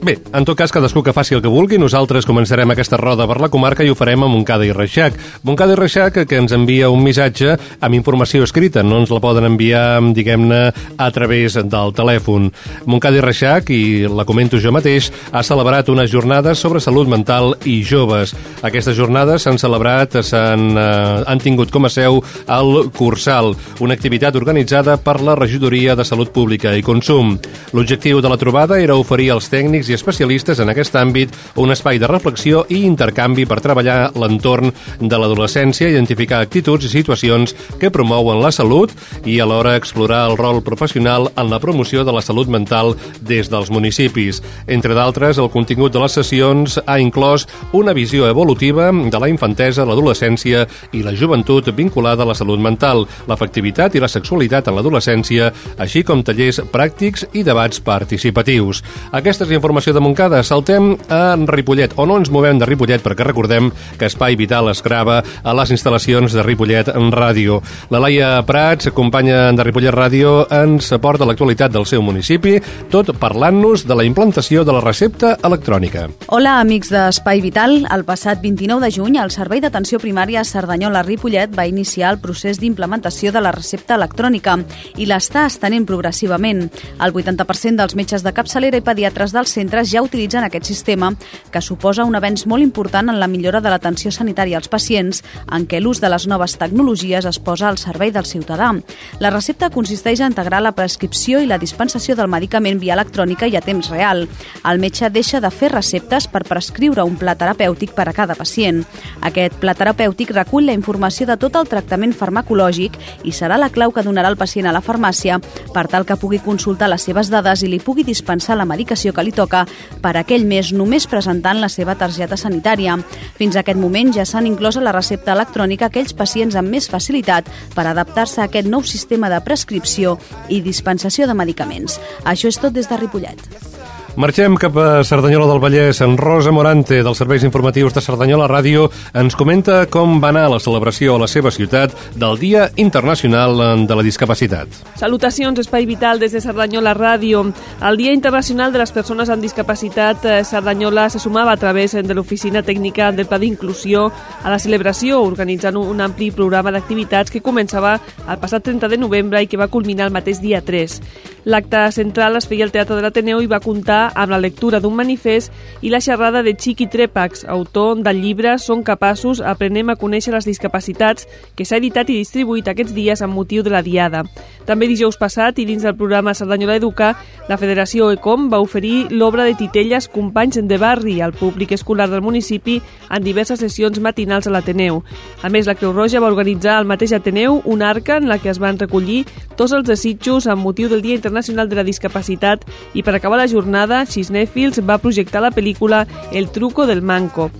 Bé, en tot cas, cadascú que faci el que vulgui, nosaltres començarem aquesta roda per la comarca i ho farem amb Montcada i Reixac. Montcada i Reixac, que ens envia un missatge amb informació escrita, no ens la poden enviar, diguem-ne, a través del telèfon. Montcada i Reixac, i la comento jo mateix, ha celebrat jornades sobre salut mental i joves. Aquestes jornades s'han celebrat, s'han eh, han tingut com a seu el Cursal, una activitat organitzada per la Regidoria de Salut Pública i Consum. L'objectiu de la trobada era oferir als tècnics i especialistes en aquest àmbit un espai de reflexió i intercanvi per treballar l'entorn de l'adolescència, identificar actituds i situacions que promouen la salut i alhora explorar el rol professional en la promoció de la salut mental des dels municipis. Entre d'altres, el contingut les sessions ha inclòs una visió evolutiva de la infantesa, l'adolescència i la joventut vinculada a la salut mental, l'efectivitat i la sexualitat en l'adolescència, així com tallers pràctics i debats participatius. Aquestes informació de Montcada. Saltem a Ripollet, o no ens movem de Ripollet, perquè recordem que Espai Vital es grava a les instal·lacions de Ripollet en ràdio. La Laia Prats, companya de Ripollet Ràdio, ens aporta l'actualitat del seu municipi, tot parlant-nos de la implantació de la recepta electrònica.
Hola, amics d'Espai Vital. El passat 29 de juny, el Servei d'Atenció Primària Cerdanyola-Ripollet va iniciar el procés d'implementació de la recepta electrònica i l'està estenent progressivament. El 80% dels metges de capçalera i pediatres dels centres ja utilitzen aquest sistema, que suposa un avenç molt important en la millora de l'atenció sanitària als pacients, en què l'ús de les noves tecnologies es posa al servei del ciutadà. La recepta consisteix a integrar la prescripció i la dispensació del medicament via electrònica i a temps real. El metge deixa de fer receptes per prescriure un pla terapèutic per a cada pacient. Aquest pla terapèutic recull la informació de tot el tractament farmacològic i serà la clau que donarà el pacient a la farmàcia per tal que pugui consultar les seves dades i li pugui dispensar la medicació que li toca per aquell mes només presentant la seva targeta sanitària. Fins a aquest moment ja s'han inclòs a la recepta electrònica aquells pacients amb més facilitat per adaptar-se a aquest nou sistema de prescripció i dispensació de medicaments. Això és tot des de Ripollet.
Marxem cap a Cerdanyola del Vallès. En Rosa Morante, dels Serveis Informatius de Cerdanyola Ràdio, ens comenta com va anar la celebració a la seva ciutat del Dia Internacional de la Discapacitat.
Salutacions, Espai Vital des de Cerdanyola Ràdio. El Dia Internacional de les Persones amb Discapacitat eh, Cerdanyola se sumava a través de l'Oficina Tècnica del Pla d'Inclusió a la celebració, organitzant un ampli programa d'activitats que començava el passat 30 de novembre i que va culminar el mateix dia 3. L'acte central es feia al Teatre de l'Ateneu i va comptar amb la lectura d'un manifest i la xerrada de Chiqui Trepax, autor del llibre Som capaços, aprenem a conèixer les discapacitats, que s'ha editat i distribuït aquests dies amb motiu de la Diada. També dijous passat, i dins del programa Cerdanyola Educa, la Federació ECOM va oferir l'obra de Titelles Companys de Barri al públic escolar del municipi en diverses sessions matinals a l'Ateneu. A més, la Creu Roja va organitzar al mateix Ateneu una arca en la que es van recollir tots els desitjos amb motiu del Dia Internacional de la Discapacitat i per acabar la jornada, Xisnèfils va projectar la pel·lícula El truco del manco.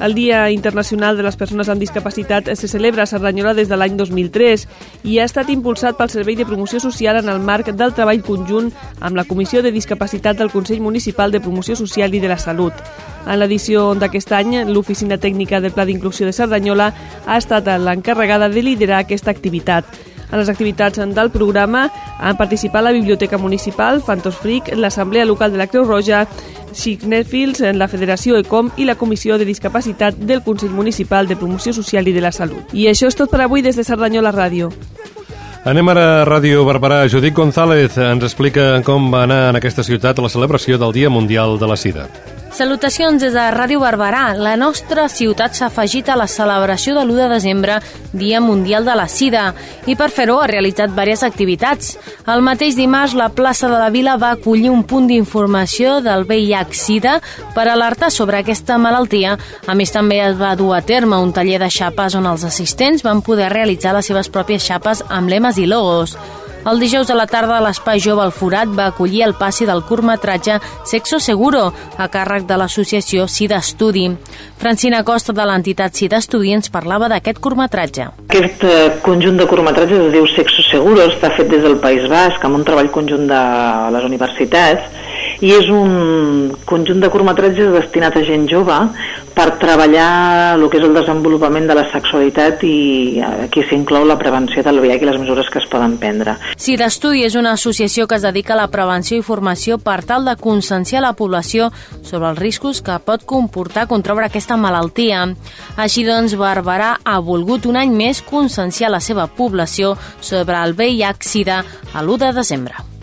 El Dia Internacional de les Persones amb Discapacitat se celebra a Cerdanyola des de l'any 2003 i ha estat impulsat pel Servei de Promoció Social en el marc del treball conjunt amb la Comissió de Discapacitat del Consell Municipal de Promoció Social i de la Salut. En l'edició d'aquest any, l'Oficina Tècnica del Pla d'Inclusió de Cerdanyola ha estat l'encarregada de liderar aquesta activitat. En les activitats del programa han participat la Biblioteca Municipal, Fantos Fric, l'Assemblea Local de la Creu Roja, Signetfils, la Federació ECOM i la Comissió de Discapacitat del Consell Municipal de Promoció Social i de la Salut. I això és tot per avui des de Cerdanyola Ràdio.
Anem ara a Ràdio Barberà. Judit González ens explica com va anar en aquesta ciutat la celebració del Dia Mundial de la Sida.
Salutacions des de Ràdio Barberà. La nostra ciutat s'ha afegit a la celebració de l'1 de desembre, Dia Mundial de la Sida, i per fer-ho ha realitzat diverses activitats. El mateix dimarts, la plaça de la Vila va acollir un punt d'informació del VIH-Sida per alertar sobre aquesta malaltia. A més, també es va dur a terme un taller de xapes on els assistents van poder realitzar les seves pròpies xapes amb lemes i logos. El dijous a la tarda, l'Espai Jove al Forat va acollir el passi del curtmetratge Sexo Seguro, a càrrec de l'associació Sida Estudi. Francina Costa, de l'entitat Sida ens parlava d'aquest curtmetratge.
Aquest eh, conjunt de curtmetratges es diu Sexo Seguro, està fet des del País Basc, amb un treball conjunt de les universitats, i és un conjunt de curtmetratges destinat a gent jove per treballar el que és el desenvolupament de la sexualitat i aquí s'inclou la prevenció del VIH i les mesures que es poden prendre.
Sida Estudi és una associació que es dedica a la prevenció i formació per tal de conscienciar la població sobre els riscos que pot comportar contraure aquesta malaltia. Així doncs, Barberà ha volgut un any més conscienciar la seva població sobre el VIH-Sida a l'1 de desembre.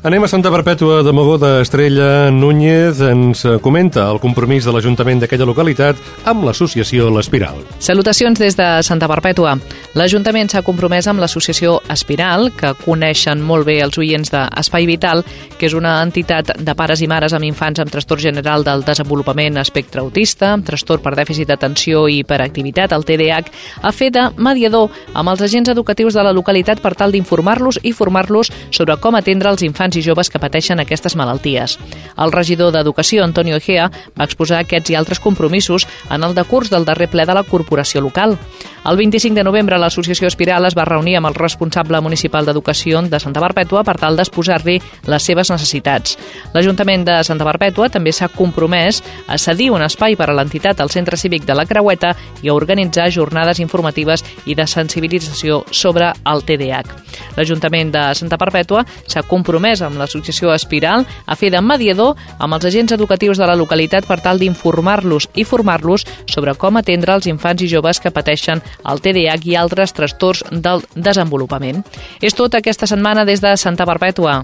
Anem a Santa Perpètua de Mogoda. Estrella Núñez ens comenta el compromís de l'Ajuntament d'aquella localitat amb l'associació L'Espiral.
Salutacions des de Santa Perpètua. L'Ajuntament s'ha compromès amb l'associació Espiral, que coneixen molt bé els oients d'Espai Vital, que és una entitat de pares i mares amb infants amb trastorn general del desenvolupament espectre autista, trastorn per dèficit d'atenció i hiperactivitat, el TDAH, a fer de mediador amb els agents educatius de la localitat per tal d'informar-los i formar-los sobre com atendre els infants infants i joves que pateixen aquestes malalties. El regidor d'Educació, Antonio Egea, va exposar aquests i altres compromisos en el decurs del darrer ple de la corporació local. El 25 de novembre l'Associació Espiral es va reunir amb el responsable municipal d'Educació de Santa Perpètua per tal d'exposar-li les seves necessitats. L'Ajuntament de Santa Perpètua també s'ha compromès a cedir un espai per a l'entitat al Centre Cívic de la Creueta i a organitzar jornades informatives i de sensibilització sobre el TDAH. L'Ajuntament de Santa Perpètua s'ha compromès amb l'Associació Espiral a fer de mediador amb els agents educatius de la localitat per tal d'informar-los i formar-los sobre com atendre els infants i joves que pateixen el TDAH i altres trastorns del desenvolupament. És tot aquesta setmana des de Santa Perpètua.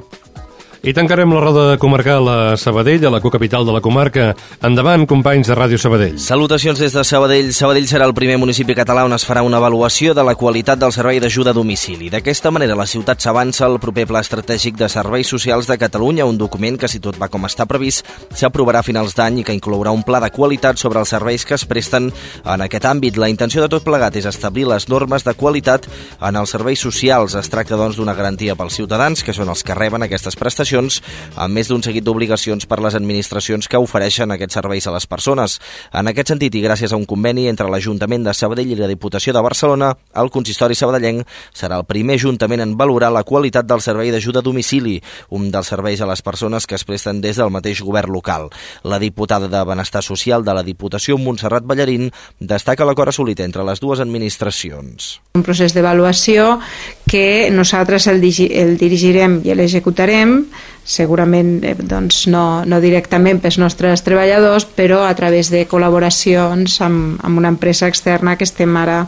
I tancarem la roda comarcal a Sabadell, a la cocapital de la comarca. Endavant, companys de Ràdio Sabadell.
Salutacions des de Sabadell. Sabadell serà el primer municipi català on es farà una avaluació de la qualitat del servei d'ajuda a domicili. D'aquesta manera, la ciutat s'avança al proper Pla Estratègic de Serveis Socials de Catalunya, un document que, si tot va com està previst, s'aprovarà a finals d'any i que inclourà un pla de qualitat sobre els serveis que es presten en aquest àmbit. La intenció de tot plegat és establir les normes de qualitat en els serveis socials. Es tracta, doncs, d'una garantia pels ciutadans, que són els que reben aquestes prestacions prestacions, amb més d'un seguit d'obligacions per les administracions que ofereixen aquests serveis a les persones. En aquest sentit, i gràcies a un conveni entre l'Ajuntament de Sabadell i la Diputació de Barcelona, el Consistori Sabadellenc serà el primer ajuntament en valorar la qualitat del servei d'ajuda a domicili, un dels serveis a les persones que es presten des del mateix govern local. La diputada de Benestar Social de la Diputació, Montserrat Ballarín, destaca l'acord assolit entre les dues administracions.
Un procés d'avaluació que nosaltres el, el dirigirem i l'executarem segurament eh, doncs no, no directament pels nostres treballadors, però a través de col·laboracions amb, amb una empresa externa que estem ara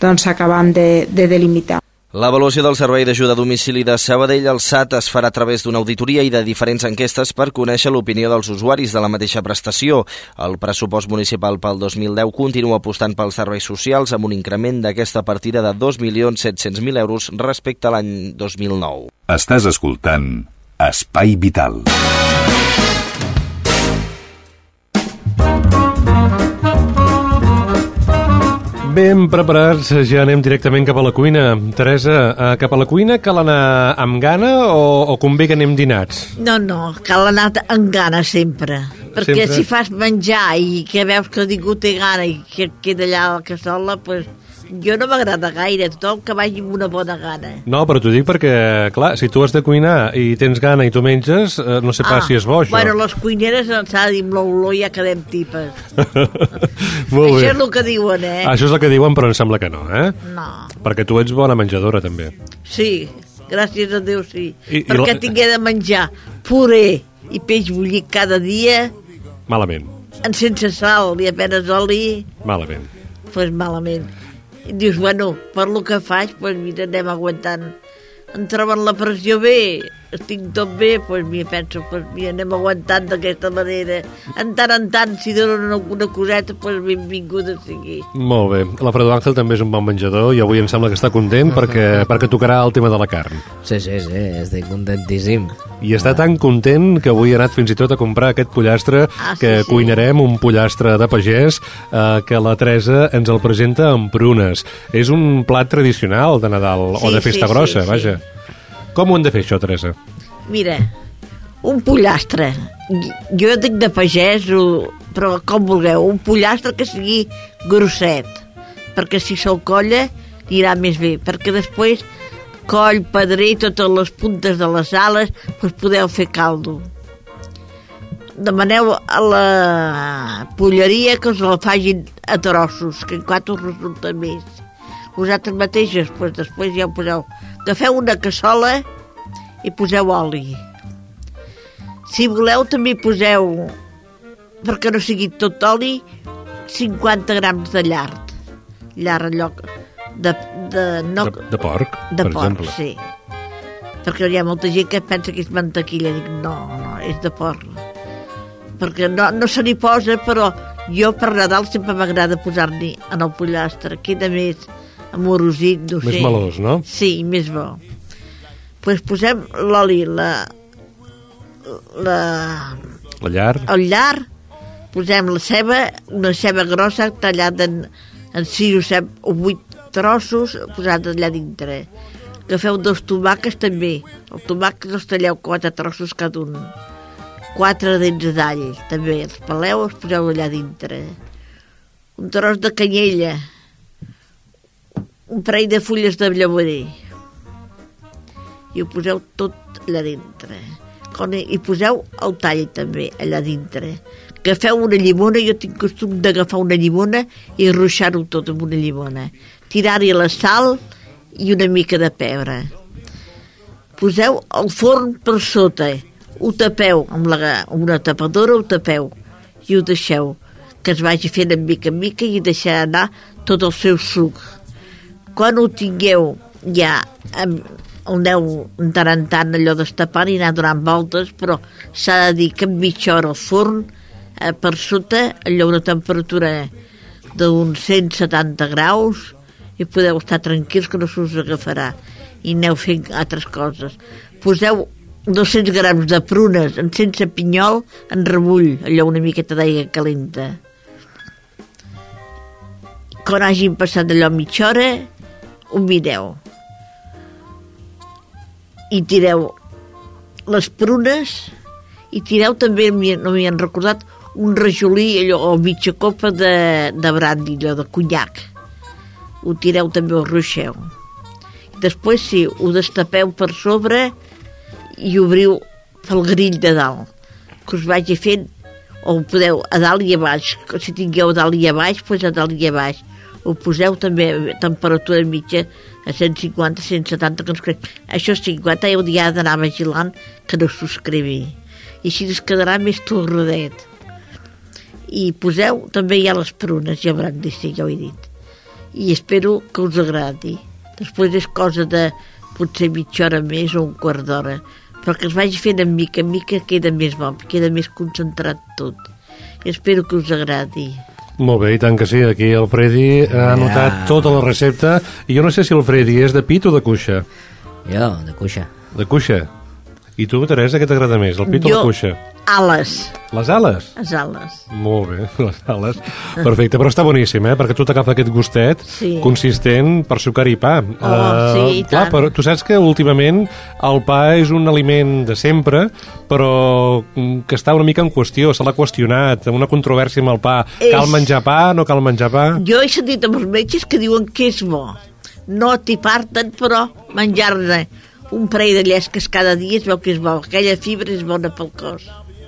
doncs, acabant de, de delimitar.
L'avaluació del servei d'ajuda a domicili de Sabadell al SAT es farà a través d'una auditoria i de diferents enquestes per conèixer l'opinió dels usuaris de la mateixa prestació. El pressupost municipal pel 2010 continua apostant pels serveis socials amb un increment d'aquesta partida de 2.700.000 euros respecte a l'any 2009.
Estàs escoltant Espai Vital.
Ben preparats, ja anem directament cap a la cuina. Teresa, eh, cap a la cuina cal anar amb gana o, o convé que anem dinats?
No, no, cal anar amb gana sempre. Perquè
Sempre?
si fas menjar i que veus que ningú té gana i que queda allà a la cassola, pues, jo no m'agrada gaire, tothom que vagi amb una bona gana.
No, però t'ho dic perquè, clar, si tu has de cuinar i tens gana i tu menges, eh, no sé pas si és bo, això.
Ah, Bueno, les cuineres ens ha dir amb l'olor ja quedem tipes.
Molt
Això
bé.
és el que diuen, eh?
Això és el que diuen, però em sembla que no, eh?
No.
Perquè tu ets bona menjadora, també.
Sí, gràcies a Déu sí.
I- i
Perquè
la-
tingué de menjar puré i peix bullit cada dia,
Malament,
en sense sal i apenes oli,
malament.
pues malament. I dius, bueno, per lo que faig, pues mira, anem aguantant. Em troben la pressió bé, estic tot bé, pues mira, penso, pues mira, anem aguantant d'aquesta manera. En tant en tant, si donen alguna coseta, pues benvinguda sigui.
Molt bé. L'Alfredo Àngel també és un bon menjador i avui em sembla que està content perquè, perquè tocarà el tema de la carn.
Sí, sí, sí, estic contentíssim.
I està tan content que avui he anat fins i tot a comprar aquest pollastre
Ah, sí,
que
sí.
cuinarem, un pollastre de pagès eh, que la Teresa ens el presenta amb prunes. És un plat tradicional de Nadal o
Sí,
de festa
sí,
grossa,
sí, sí.
Com ho hem de fer això, Teresa?
Mira, un pollastre. Jo dic de pagès, però com vulgueu, un pollastre que sigui grosset, perquè si se'l colla anirà més bé, perquè després coll, pedrer totes les puntes de les ales, doncs podeu fer caldo. Demaneu a la polleria que us la facin a trossos, que en quatre us resulta més. Vosaltres mateixes, doncs després ja ho poseu. Agafeu una cassola i poseu oli. Si voleu també poseu, perquè no sigui tot oli, 50 grams de llard. Llard allò de, de, no,
De, de porc,
de
per
porc,
exemple.
sí. Perquè hi ha molta gent que pensa que és mantequilla. Dic, no, no, és de porc. Perquè no, no se n'hi posa, però jo per Nadal sempre m'agrada posar-n'hi en el pollastre. Queda més amorosit, no
Més
sé.
melós, no?
Sí, més bo. pues posem l'oli, la, la,
La llar.
el llar, posem la ceba, una ceba grossa tallada en, en 6 o 7 o 8 trossos posat allà dintre. Agafeu dos tomàquets també. El tomàquet els talleu quatre trossos cada un. Quatre dents d'all, també. Els peleu, els poseu allà dintre. Un tros de canyella. Un parell de fulles de llavorer. I ho poseu tot allà dintre. Hi poseu el tall també allà dintre. Agafeu una llimona, jo tinc costum d'agafar una llimona i ruixar-ho tot amb una llimona. Tirar-hi la sal i una mica de pebre. Poseu el forn per sota, ho tapeu amb, la, amb una tapadora, ho tapeu i ho deixeu que es vagi fent en mica en mica i deixar anar tot el seu suc. Quan ho tingueu ja aneu de tant en tant allò destapant i anar donant voltes, però s'ha de dir que en mitja hora al forn eh, per sota allò una temperatura d'uns 170 graus i podeu estar tranquils que no s'us agafarà. I aneu fent altres coses. Poseu 200 grams de prunes en sense pinyol en remull, allò una miqueta d'aigua calenta. Quan hagin passat allò mitja hora ho mireu i tireu les prunes i tireu també, no m'hi han recordat, un rajolí allò, o mitja copa de, de brandy, allò de conyac. Ho tireu també, ho ruixeu. Després, sí, ho destapeu per sobre i obriu pel grill de dalt, que us vagi fent, o podeu a dalt i a baix, si tingueu a dalt i a baix, doncs a dalt i a baix. Ho poseu també a temperatura mitja a 150, 170, que ens crec. Això és 50, heu d'anar vigilant que no s'us crevi. I així es quedarà més torradet i poseu també ha les prunes el brandy, sí, ja ho he dit i espero que us agradi després és cosa de potser mitja hora més o un quart d'hora però que es vagi fent en mica en mica queda més bo, queda més concentrat tot i espero que us agradi
molt bé, i tant que sí, aquí el Freddy ha anotat tota la recepta i jo no sé si el Freddy és de pit o de cuixa.
Jo, de cuixa.
De cuixa. I tu, Teresa, què t'agrada més, el pit
Jo-
o la cuixa?
Ales,
Les ales?
les ales
Molt bé, les ales. Perfecte, però està boníssim, eh? Perquè tu t'agafa aquest gustet
Sí.
consistent per sucar i pa.
Oh, sí, i
clar,
tant.
però tu saps que últimament el pa és un aliment de sempre, però mm, que està una mica en qüestió, se l'ha qüestionat, una controvèrsia amb el pa.
És-
Cal menjar pa, no cal menjar pa?
jo he sentit amb els metges que diuen que és bo no t'hi parten però menjar-ne un parell de llesques cada dia es veu que és bo aquella fibra és bona pel cos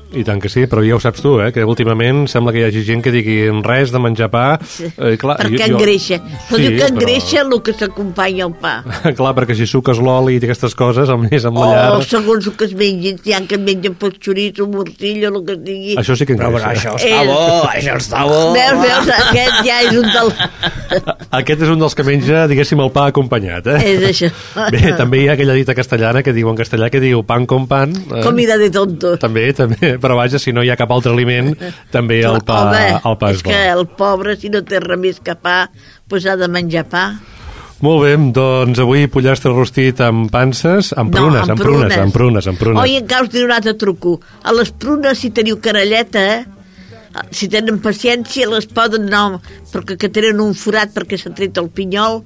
I tant que sí, però ja ho saps tu, eh? Que últimament sembla que hi hagi gent que digui res de menjar pa. Eh, clar,
perquè
jo-
engreixa però
Sí,
diu que
però-
engreixa el que s'acompanya al pa
Clar, perquè si suques l'oli i aquestes coses, a més amb la
o
llar...
segons el que es mengin si hi ha que mengen pel xoriço, morcillo el que sigui
Això sí que
Però,
engreixa.
però això està bo, això està bo.
veus, veus, aquest ja és un del...
Aquest és un dels que menja, diguéssim, el pa acompanyat, eh?
és això
Bé, també hi ha aquella dita castellana que diu en castellà que diu pan con pan. Eh?
comida de tonto
També, també, però vaja, si no hi ha cap altre aliment, també el pa,
Home,
el pa és
és
bo.
que el pobre si no té res més que pa pues ha de menjar pa
Molt bé, doncs avui pollastre rostit amb panses, amb prunes,
no,
amb prunes, amb prunes, amb prunes.
Oi, encara us diré un altre truco. A les prunes, si teniu caralleta, eh, si tenen paciència, les poden anar, perquè que tenen un forat perquè s'ha tret el pinyol,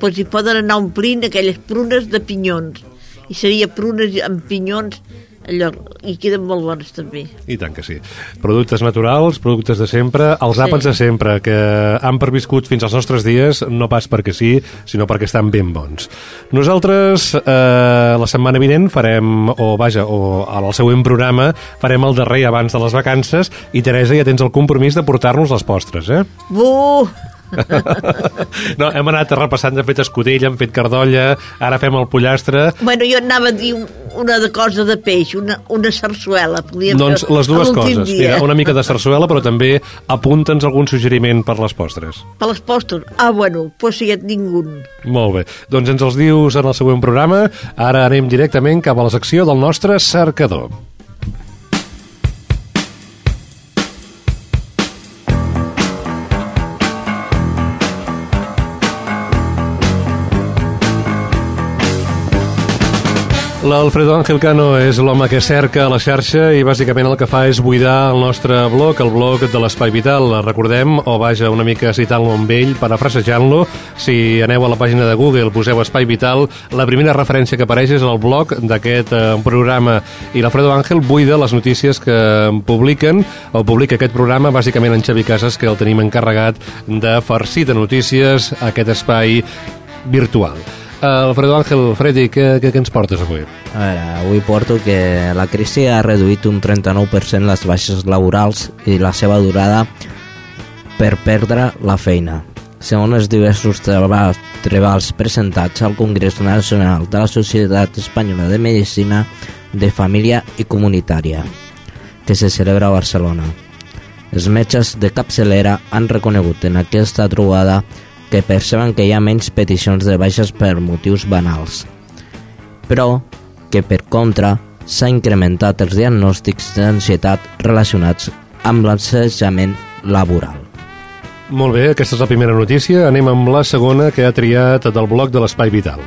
doncs hi poden anar omplint aquelles prunes de pinyons. I seria prunes amb pinyons, allò, i queden molt bones també.
I tant que sí. Productes naturals, productes de sempre, els
Sí.
àpats de sempre, que han perviscut fins als nostres dies, no pas perquè sí, sinó perquè estan ben bons. Nosaltres, eh, la setmana vinent, farem, o vaja, o al següent programa, farem el darrer abans de les vacances, i Teresa, ja tens el compromís de portar-nos les postres, eh?
Buh!
No, hem anat repassant, hem fet escudella, hem fet cardolla, ara fem el pollastre...
Bueno, jo anava a dir una de cosa de peix, una, una sarsuela. Podíem
Doncs les dues coses.
dia.
Mira, una mica de sarsuela, però també apunta'ns algun suggeriment per les postres.
Per les postres? Ah, bueno, pues si et ningú.
Molt bé. Doncs ens els dius en el següent programa. Ara anem directament cap a la secció del nostre cercador. L'Alfredo Ángel Cano és l'home que cerca la xarxa i bàsicament el que fa és buidar el nostre blog, el blog de l'Espai Vital. Recordem, o vaja, una mica citant-lo amb ell, parafrasejant-lo, si aneu a la pàgina de Google, poseu Espai Vital, la primera referència que apareix és el blog d'aquest eh, programa i l'Alfredo Ángel buida les notícies que publiquen o publica aquest programa, bàsicament en Xavi Casas, que el tenim encarregat de farcir de notícies aquest espai virtual. Uh, Alfredo Ángel, Freddy, què, què, què ens portes avui?
A veure, avui porto que la crisi ha reduït un 39% les baixes laborals i la seva durada per perdre la feina. Segons diversos treballs, treballs presentats al Congrés Nacional de la Societat Espanyola de Medicina de Família i Comunitària, que se celebra a Barcelona. Els metges de capçalera han reconegut en aquesta trobada que perceben que hi ha menys peticions de baixes per motius banals, però que, per contra, s'ha incrementat els diagnòstics d'ansietat relacionats amb l'assetjament laboral.
Molt bé, aquesta és la primera notícia. Anem amb la segona que ha triat del bloc de l'Espai Vital.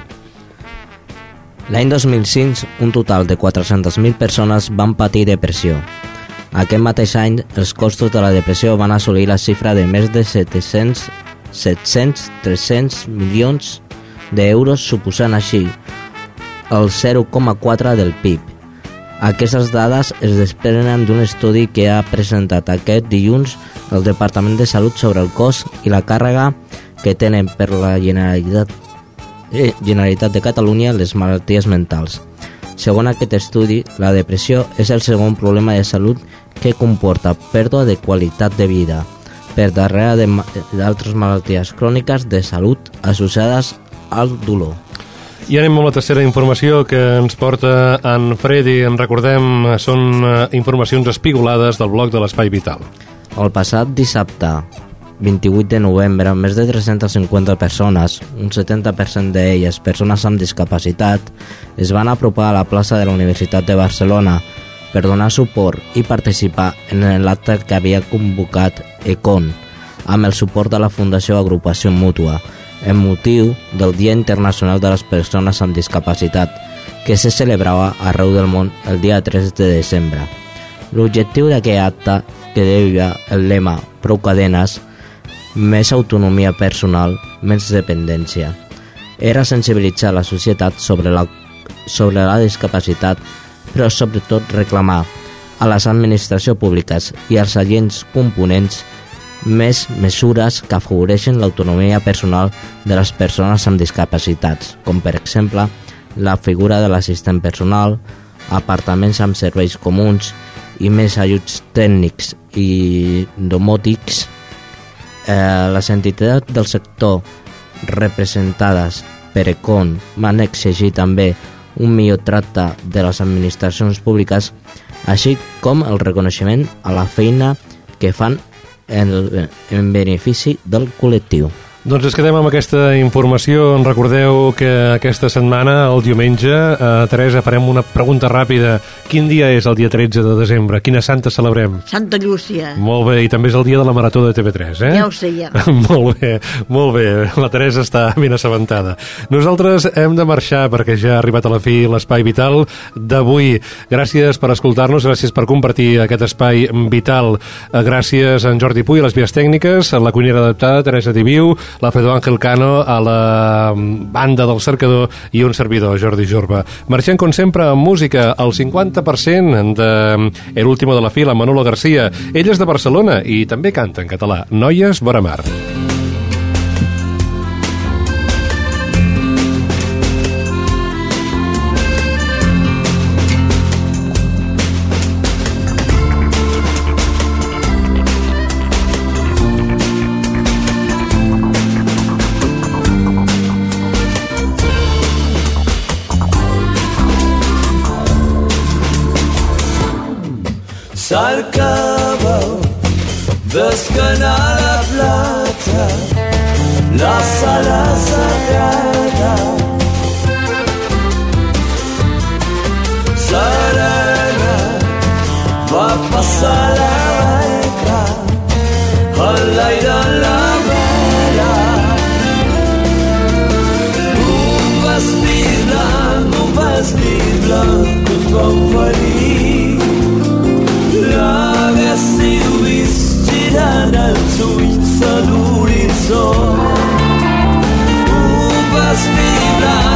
L'any 2005, un total de 400.000 persones van patir depressió. Aquest mateix any, els costos de la depressió van assolir la xifra de més de 700 700-300 milions d'euros, suposant així el 0,4 del PIB. Aquestes dades es desprenen d'un estudi que ha presentat aquest dilluns el Departament de Salut sobre el cost i la càrrega que tenen per la Generalitat, eh, Generalitat de Catalunya les malalties mentals. Segons aquest estudi, la depressió és el segon problema de salut que comporta pèrdua de qualitat de vida, per darrere d'altres malalties cròniques de salut associades al dolor.
I anem amb la tercera informació que ens porta en Freddy. En recordem, són eh, informacions espigolades del bloc de l'Espai Vital.
El passat dissabte, 28 de novembre, més de 350 persones, un 70% d'elles persones amb discapacitat, es van apropar a la plaça de la Universitat de Barcelona per donar suport i participar en l'acte que havia convocat ECON, amb el suport de la Fundació Agrupació Mútua, en motiu del Dia Internacional de les Persones amb Discapacitat, que se celebrava arreu del món el dia 3 de desembre. L'objectiu d'aquest acte, que deia el lema Prou cadenes, més autonomia personal, més dependència, era sensibilitzar la societat sobre la, sobre la discapacitat però sobretot reclamar a les administracions públiques i als agents components més mesures que afavoreixen l'autonomia personal de les persones amb discapacitats, com per exemple la figura de l'assistent personal, apartaments amb serveis comuns i més ajuts tècnics i domòtics. Eh, les entitats del sector representades per Econ van exigir també un millor tracte de les administracions públiques, així com el reconeixement a la feina que fan en, en benefici del col·lectiu.
Doncs ens quedem amb aquesta informació. Recordeu que aquesta setmana, el diumenge, a Teresa, farem una pregunta ràpida. Quin dia és el dia 13 de desembre? Quina santa celebrem?
Santa Llúcia.
Molt bé, i també és el dia de la Marató de TV3, eh?
Ja ho sé, ja.
molt bé, molt bé. La Teresa està ben assabentada. Nosaltres hem de marxar perquè ja ha arribat a la fi l'espai vital d'avui. Gràcies per escoltar-nos, gràcies per compartir aquest espai vital. Gràcies a en Jordi Puy, a les vies tècniques, a la cuinera adaptada, Teresa Diviu, l'Alfredo Ángel Cano a la banda del cercador i un servidor, Jordi Jorba. Marxem, com sempre, amb música. El 50% de El último de la fila, Manolo García. Ell és de Barcelona i també canta en català. Noies, vora mar.
S'arcava d'escanar la plata la sala sagrada serena va passar la barca enlaire la be vibras.